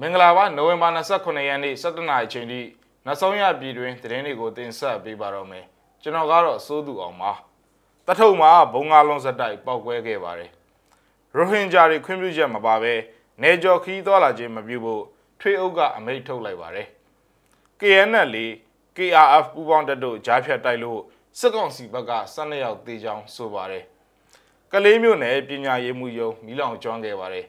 မင်္ဂလာပါနိုဝင်ဘာ29ရက်နေ့17နာရီချိန်ထိနောက်ဆုံးရပြည်တွင်သတင်းတွေကိုတင်ဆက်ပေးပါတော့မယ်ကျွန်တော်ကတော့စိုးသူအောင်ပါတထုံမှာဘုံငါလုံးစက်တိုက်ပောက်ကွဲခဲ့ပါတယ်ရိုဟင်ဂျာတွေခွင့်ပြုချက်မပါဘဲနေကြော်ခီးသွားလာခြင်းမပြုဖို့ထွေအုပ်ကအမိန့်ထုတ်လိုက်ပါတယ် KNL KRF ပူးပေါင်းတပ်တို့ကြားဖြတ်တိုက်လို့စစ်ကောင်စီဘက်က12ရောက်တေချောင်းဆိုပါတယ်ကလေးမျိုးနယ်ပညာရေးမှုယုံမီးလောင်ကျွမ်းခဲ့ပါတယ်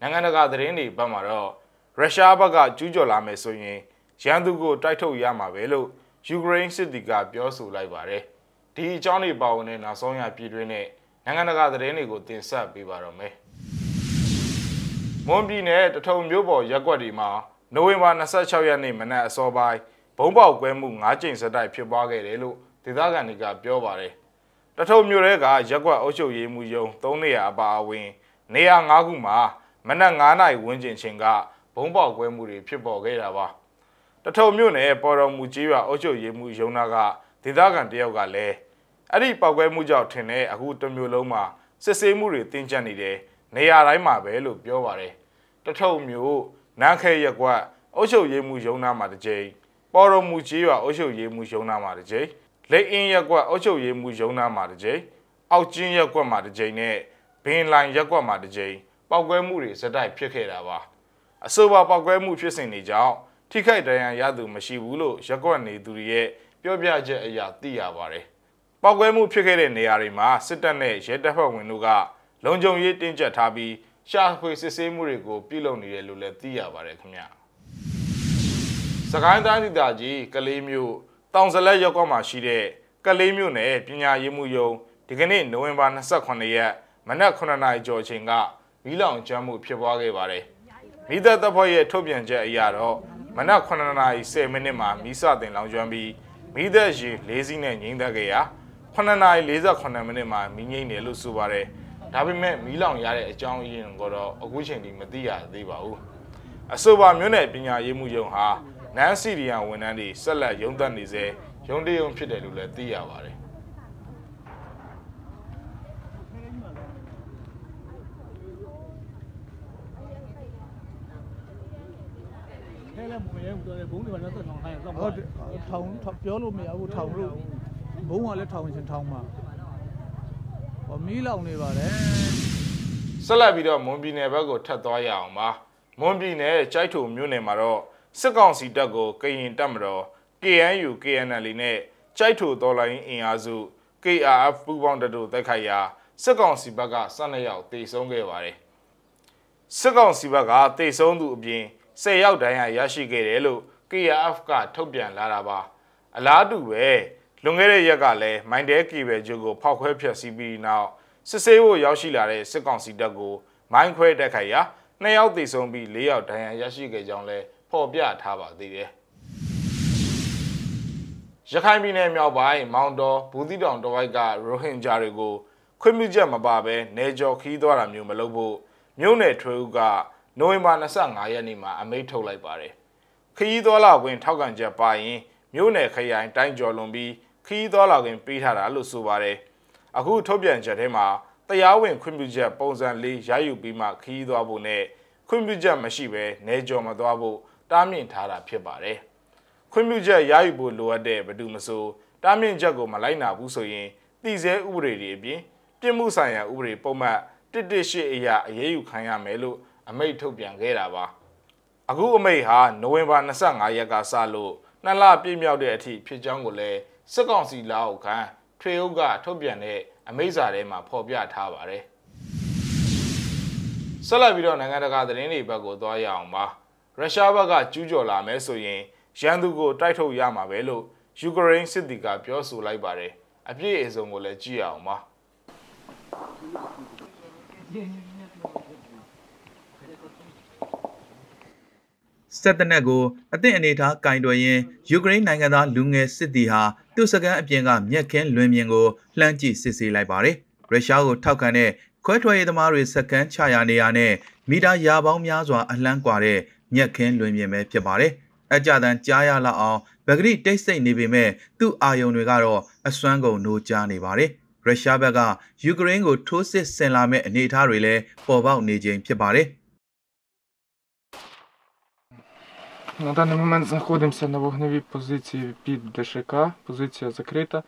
နိုင်ငံတကာသတင်းတွေဘက်မှာတော့ ရုရှားဘက်ကကျူးကျော်လာမယ်ဆိုရင်ရန်သူကိုတိုက်ထုတ်ရမှာပဲလို့ယူကရိန်းစစ်တီကပြောဆိုလိုက်ပါတယ်ဒီအကြောင်းတွေပါဝင်တဲ့နောက်ဆုံးရပြည်တွင်းနဲ့နိုင်ငံတကာသတင်းတွေကိုတင်ဆက်ပေးပါတော့မယ်မွန်ပြည်နယ်တထုံမြို့ပေါ်ရက်ကွက်ဒီမှာနိုဝင်ဘာ26ရက်နေ့မနက်အစောပိုင်းဘုံပေါက်ကွဲမှု၅ကြိမ်စတိုက်ဖြစ်ပွားခဲ့တယ်လို့ဒေသခံတွေကပြောပါတယ်တထုံမြို့ရဲကရက်ကွက်အုပ်ချုပ်ရေးမှူးယုံ၃နေရာအပါအဝင် နေရာ၅ခုမှာမနက်9နာရီဝန်းကျင်ချိန်က ဘုံပေါက်ကွဲမှုတွေဖြစ်ပေါ်ခဲ့တာပါတထုံမြို့နယ်ပေါ်တော်မူကြီးရွာအုပ်ချုပ်ရေးမှူးယုံနာကဒေသခံတယောက်ကလည်းအဲ့ဒီပောက်ကွဲမှုကြောင့်ထင်တဲ့အခုတစ်မျိုးလုံးမှာစစ်ဆေးမှုတွေတင်းကျပ်နေတယ်နေရာတိုင်းမှာပဲလို့ပြောပါတယ်တထုံမြို့နန်းခဲရက်ကွက်အုပ်ချုပ်ရေးမှူးယုံနာမှာတစ်ကြိမ်ပေါ်တော်မူကြီးရွာအုပ်ချုပ်ရေးမှူးယုံနာမှာတစ်ကြိမ်လက်အင်းရက်ကွက်အုပ်ချုပ်ရေးမှူးယုံနာမှာတစ်ကြိမ်အောက်ကျင်းရက်ကွက်မှာတစ်ကြိမ်နဲ့ဘင်းလိုင်ရက်ကွက်မှာတစ်ကြိမ်ပောက်ကွဲမှုတွေစတိုက်ဖြစ်ခဲ့တာပါ အဆိုပါပောက်ကွဲမှုဖြစ်စဉ်တွေကြောင့်ထိခိုက်ဒဏ်ရာရသူမရှိဘူးလို့ရက်ကွက်နေသူတွေရဲ့ပြောပြချက်အရသိရပါတယ်ပောက်ကွဲမှုဖြစ်ခဲ့တဲ့နေရာတွေမှာစစ်တပ်နဲ့ရဲတပ်ဖွဲ့ဝင်တို့ကလုံခြုံရေးတင်းကျပ်ထားပြီးရှာဖွေစစ်ဆေးမှုတွေကိုပြုလုပ်နေတယ်လို့လည်းသိရပါတယ်ခင်ဗျာစကိုင်းတိုင်းဒေသကြီးကလေးမျိုးတောင်စလက်ရက်ကွက်မှာရှိတဲ့ကလေးမျိုးနယ်ပညာရေးမှုယုံဒီကနေ့နိုဝင်ဘာ28ရက်မနက်9နာရီကျော်ချိန်ကမီးလောင်ကျွမ်းမှုဖြစ်ပွားခဲ့ပါတယ်။ မိသက်တပ်ဖွဲ့ရဲ့ထုတ်ပြန်ချက်အရတော့မနက်9နာရီ10မိနစ်မှာမီးစတင်လောင်ကျွမ်းပြီးမိသက်ရေ၄စီးနဲ့ငိမ့်သက်ခဲ့ရာ9နာရီ48မိနစ်မှာမီးငိမ့်တယ်လို့ဆိုပါတယ်။ဒါပေမဲ့မီးလောင်ရတဲ့အကြောင်းအရင်းကတော့အခုချိန်ထိမသိရသေးပါဘူး။အဆိုပါမြို့နယ်ပညာရေးမှုယုံဟာနန်းစီရီယံဝန်ထမ်းတွေဆက်လက်ရုံးသက်နေစေရုံးတရုံဖြစ်တယ်လို့လည်းသိရပါတယ် ထဲ လည်းမရဲဘူးတော်တယ်ဘုံတွေကတော့ထောင်ခိုင်းတော့ဟုတ်တယ်ထောင်ထောင်ပြောလို့မရဘူးထောင်လို့ဘုံကလည်းထောင်ချင်ထောင်မှာဟောမီးလောင်နေပါတယ်ဆက်လက်ပြီးတော့မွန်ပြည်နယ်ဘက်ကိုထပ်သွားရအောင်ပါမွန်ပြည်နယ်ကြိုက်ထုမြို့နယ်မှာတော့စစ်ကောင်စီတပ်ကိုကရင်တပ်မတော် KNU KNL နဲ့ကြိုက်ထုတော်လိုင်းအင်အားစု KRF ပူးပေါင်းတပ်တို့တိုက်ခိုက်ရာစစ်ကောင်စီဘက်က12ယောက်တေဆုံးခဲ့ပါတယ်စစ်ကောင်စီဘက်ကတေဆုံးသူအပြင် 10ယောက်ဒဏ်ရာရရှိခဲ့တယ်လို့ KRF ကထုတ်ပြန်လာတာပါအလားတူပဲလွန်ခဲ့တဲ့ရက်ကလည်းမိုင်းတဲကီဘယ်ဂျိုကိုဖောက်ခွဲဖျက်ဆီးပြီးနောက်စစ်ဆေးဖို့ရောက်ရှိလာတဲ့စစ်ကောင်စီတပ်ကိုမိုင်းခွဲတက်ခိုက်ရာ2ယောက်သေဆုံးပြီး4ယောက်ဒဏ်ရာရရှိခဲ့ကြောင်းလည်းဖော်ပြထားပါသေးတယ်။ရခိုင်ပြည်နယ်မြောက်ပိုင်းမောင်တော်ဘူးတိတောင်တဝိုက်ကရိုဟင်ဂျာတွေကိုခွင့်ပြုချက်မပါဘဲနေကြော်ခီးသွားတာမျိုးမလုပ်ဖို့မြို့နယ်ထွေဦးက နိုဝင်ဘာ25ရက်နေ့မှာအမိန့်ထုတ်လိုက်ပါတယ်။ခရီးသွားလာခွင့်ထောက်ခံချက်ပါရင်မြို့နယ်ခရိုင်တိုင်းကျော်လွန်ပြီးခရီးသွားလာခွင့်ပေးထားတာလို့ဆိုပါတယ်။အခုထုတ်ပြန်ချက်ထဲမှာတရားဝင်ခွင့်ပြုချက်ပုံစံလေးရယူပြီးမှခရီးသွားဖို့နဲ့ခွင့်ပြုချက်မရှိဘဲနေကျော်မသွားဖို့တားမြစ်ထားတာဖြစ်ပါတယ်။ခွင့်ပြုချက်ရယူဖို့လိုအပ်တဲ့ဘယ်သူမဆိုတားမြစ်ချက်ကိုမလိုက်နာဘူးဆိုရင်တည်ဆဲဥပဒေတွေအပြင်ပြစ်မှုဆိုင်ရာဥပဒေပုံမှန်118အရာအရေးယူခံရမယ်လို့ အမိန့်ထုတ်ပြန်ခဲ့တာပါ။အခုအမိတ်ဟာနိုဝင်ဘာ25ရက်ကစလို့နှစ်လပြည့်မြောက်တဲ့အထိဖြစ်ကြောင်းကိုလည်းစစ်ကောင်စီလက်အောက်ခံထွေအုပ်ကထုတ်ပြန်တဲ့အမိန့်စာထဲမှာဖော်ပြထားပါတယ်။ဆက်လက်ပြီးတော့နိုင်ငံတကာသတင်းတွေဘက်ကိုသွားရအောင်ပါ။ရုရှားဘက်ကကျူးကျော်လာမယ်ဆိုရင်ရန်သူကိုတိုက်ထုတ်ရမှာပဲလို့ယူကရိန်းစစ်တီကပြောဆိုလိုက်ပါတယ်။အပြည့်အစုံကိုလည်းကြည့်ရအောင်ပါ။ စစ်တပ်နက်ကိုအသင့်အနေထားကင်တွယ်ရင်းယူကရိန်းနိုင်ငံသားလူငယ်စစ်သည်ဟာသူ့စကန်အပြင်ကမြက်ခင်းလွင်ပြင်ကိုလှမ်းကြည့်စစ်ဆေးလိုက်ပါတယ်။ရုရှားကိုထောက်ခံတဲ့ခွဲထွက်ရေးသမားတွေစကန်ချရာနေရာနဲ့မီတာရာပေါင်းများစွာအလှမ်းကွာတဲ့မြက်ခင်းလွင်ပြင်ပဲဖြစ်ပါတယ်။အကြတန်ကြားရလောက်အောင်ဗဂရိတိတ်ဆိတ်နေပေမဲ့သူ့အာယုံတွေကတော့အစွမ်းကုန်နိုးကြားနေပါတယ်။ရုရှားဘက်ကယူကရိန်းကိုထိုးစစ်ဆင်လာမဲ့အနေအထားတွေလည်းပေါ်ပေါက်နေခြင်းဖြစ်ပါတယ်။ На даний момент знаходимося на вогневій позиції під ДШК. Позиція закрита.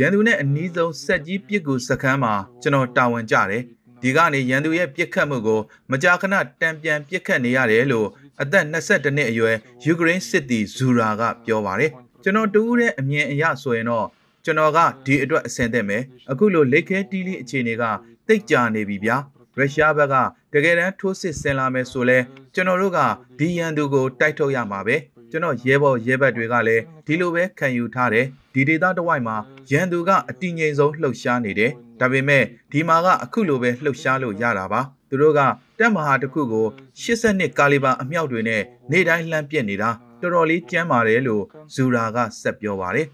ရန်သူနဲ့အနီးဆုံးစက်ကြီးပြစ်ကူစခန်းမှာကျွန်တော်တာဝန်ကျတယ်ဒီကနေရန်သူရဲ့ပြစ်ခတ်မှုကိုမကြာခဏတံပြန်ပြစ်ခတ်နေရတယ်လို့အသက်22နှစ်အရွယ်ယူကရိန်းစစ်သည်ဇူရာကပြောပါတယ်ကျွန်တော်တူးတဲ့အမြင်အရဆိုရင်တော့ကျွန်တော်ကဒီအတွက်အဆင်သင့်ပဲအခုလိုလက်ခဲတီးလေးအခြေအနေကတိတ်ကြနေပြီဗျာ ရုရှားဘက်ကတကယ်တမ်းထိုးစစ်ဆင်လာမယ်ဆိုလဲကျွန်တော်တို့ကဒီရန်သူကိုတိုက်ထုတ်ရမှာပဲကျွန်တော်ရဲဘော်ရဲဘက်တွေကလည်းဒီလိုပဲခံယူထားတယ်ဒီဒေသတစ်ဝိုက်မှာရန်သူကအတိငိမ်ဆုံးလှုပ်ရှားနေတယ်ဒါပေမဲ့ဒီမှာကအခုလိုပဲလှုပ်ရှားလို့ရတာပါသူတို့ကတက်မဟာတစ်ခုကို82ကာလီဘာအမြောက်တွေနဲ့နေ့တိုင်းလှမ်းပစ်နေတာတော်တော်လေးကြမ်းပါတယ်လို့ဇူရာကဆက်ပြောပါတယ်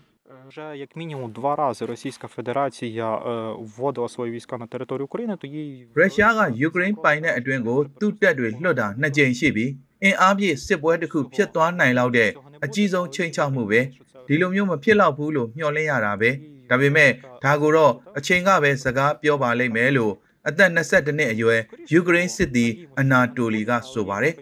Вже як мінімум два рази Російська Федерація е, вводила свої війська на територію України, то їй ရုရှားကယူကရိန်းပိုင်တဲ့အတွင်းကိုသူ့တပ်တွေလွှတ်တာနှစ်ကြိမ်ရှိပြီးအင်အားပြည့်စစ်ပွဲတစ်ခုဖြစ်သွားနိုင်လောက်တဲ့အကြီးဆုံးချိန်ချောက်မှုပဲဒီလိုမျိုးမဖြစ်တော့ဘူးလို့မျှော်လင့်ရတာပဲဒါပေမဲ့ဒါကိုတော့အချိန်ကပဲစကားပြောပါလိမ့်မယ်လို့အသက်22နှစ်အရွယ်ယူကရိန်းစစ်သည်အနာတိုလီကဆိုပါတယ်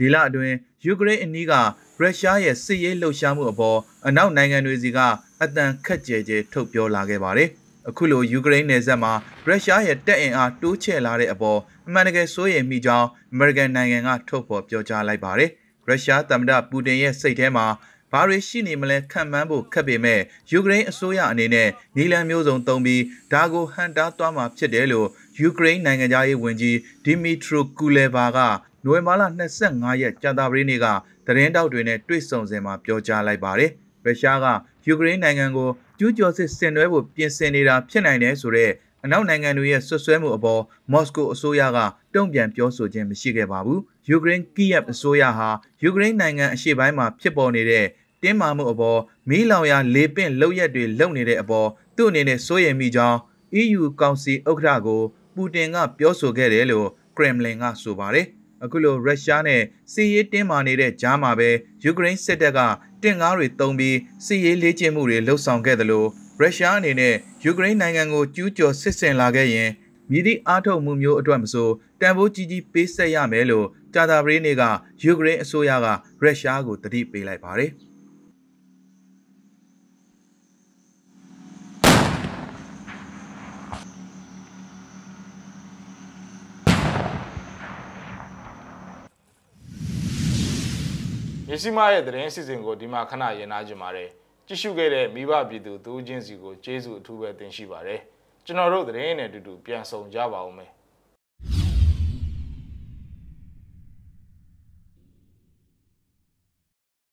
ဒီလအတွင်းယူကရိန်းအနီးကရုရှားရဲ့စစ်ရေးလှုပ်ရှားမှုအပေါ်အနောက်နိုင်ငံတွေစီကအတန်ခက်ကြဲကြဲထုတ်ပြောလာခဲ့ပါတယ်။အခုလိုယူကရိန်းနယ်စပ်မှာရုရှားရဲ့တပ်အင်အားတိုးချဲ့လာတဲ့အပေါ်အမှန်တကယ်စိုးရိမ်မိကြောင်းအမေရိကန်နိုင်ငံကထုတ်ဖော်ပြောကြားလိုက်ပါတယ်။ရုရှားသမ္မတပူတင်ရဲ့စိတ်ထဲမှာဘာတွေရှိနေမလဲခံမှန်းဖို့ခက်ပေမဲ့ယူကရိန်းအစိုးရအနေနဲ့နီလန်မျိုးစုံသုံးပြီးဒါကိုဟန်တားသွားမှာဖြစ်တယ်လို့ယူကရိန်းနိုင်ငံသားရေးဝန်ကြီးဒီမီထရိုကူလေဘာက နိုဝင်ဘာလ25ရက်ကြာသပတေးနေ့ကသတင်းတောက်တွေနဲ့တွေ့ဆုံစဉ်မှာပြောကြားလိုက်ပါတယ်။ရုရှားကယူကရိန်းနိုင်ငံကိုကျူးကျော်စစ်ဆင်နွှဲဖို့ပြင်ဆင်နေတာဖြစ်နိုင်တယ်ဆိုတော့အနောက်နိုင်ငံတွေရဲ့ဆွဆွဲမှုအပေါ်မော်စကိုအစိုးရကတုံ့ပြန်ပြောဆိုခြင်းမရှိခဲ့ပါဘူး။ယူကရိန်းကီယက်အစိုးရဟာယူကရိန်းနိုင်ငံအရှေ့ပိုင်းမှာဖြစ်ပေါ်နေတဲ့တင်းမာမှုအပေါ်မီးလောင်ရာလေပင့်လောက်ရက်တွေလုပ်နေတဲ့အပေါ်သူ့အနေနဲ့စိုးရိမ်မိကြောင်း EU ကောင်စီဥက္ကဋ္ဌကိုပူတင်ကပြောဆိုခဲ့တယ်လို့ကရမ်လင်ကဆိုပါတယ်။ အခုလိုရုရှားနဲ့စစ်ရေးတင်းမာနေတဲ့ကြားမှာပဲယူကရိန်းစစ်တပ်ကတင့်ကားတွေတုံးပြီးစစ်ရေးလေ့ကျင့်မှုတွေလှုပ်ဆောင်ခဲ့တယ်လို့ရုရှားအနေနဲ့ယူကရိန်းနိုင်ငံကိုကျူးကျော်စစ်ဆင်လာခဲ့ရင်မြည်သည့်အားထုတ်မှုမျိုးအတွက်မဆိုတန်ဖိုးကြီးကြီးပေးဆက်ရမယ်လို့ကြာတာပတေးနေ့ကယူကရိန်းအစိုးရကရုရှားကိုတတိပေးလိုက်ပါတယ်။ မြစီမရဲ့သတင်းစီစဉ်ကိုဒီမှာခဏရင်နာကြပါတယ်ကြည့်ရှုခဲ့တဲ့မိဘပြည်သူသူချင်းစီကိုကျေးဇူးအထူးပဲတင်ရှိပါတယ်ကျွန်တော်တို့သတင်းနဲ့အတူတူပြန်ဆောင်ကြပါဦးမယ်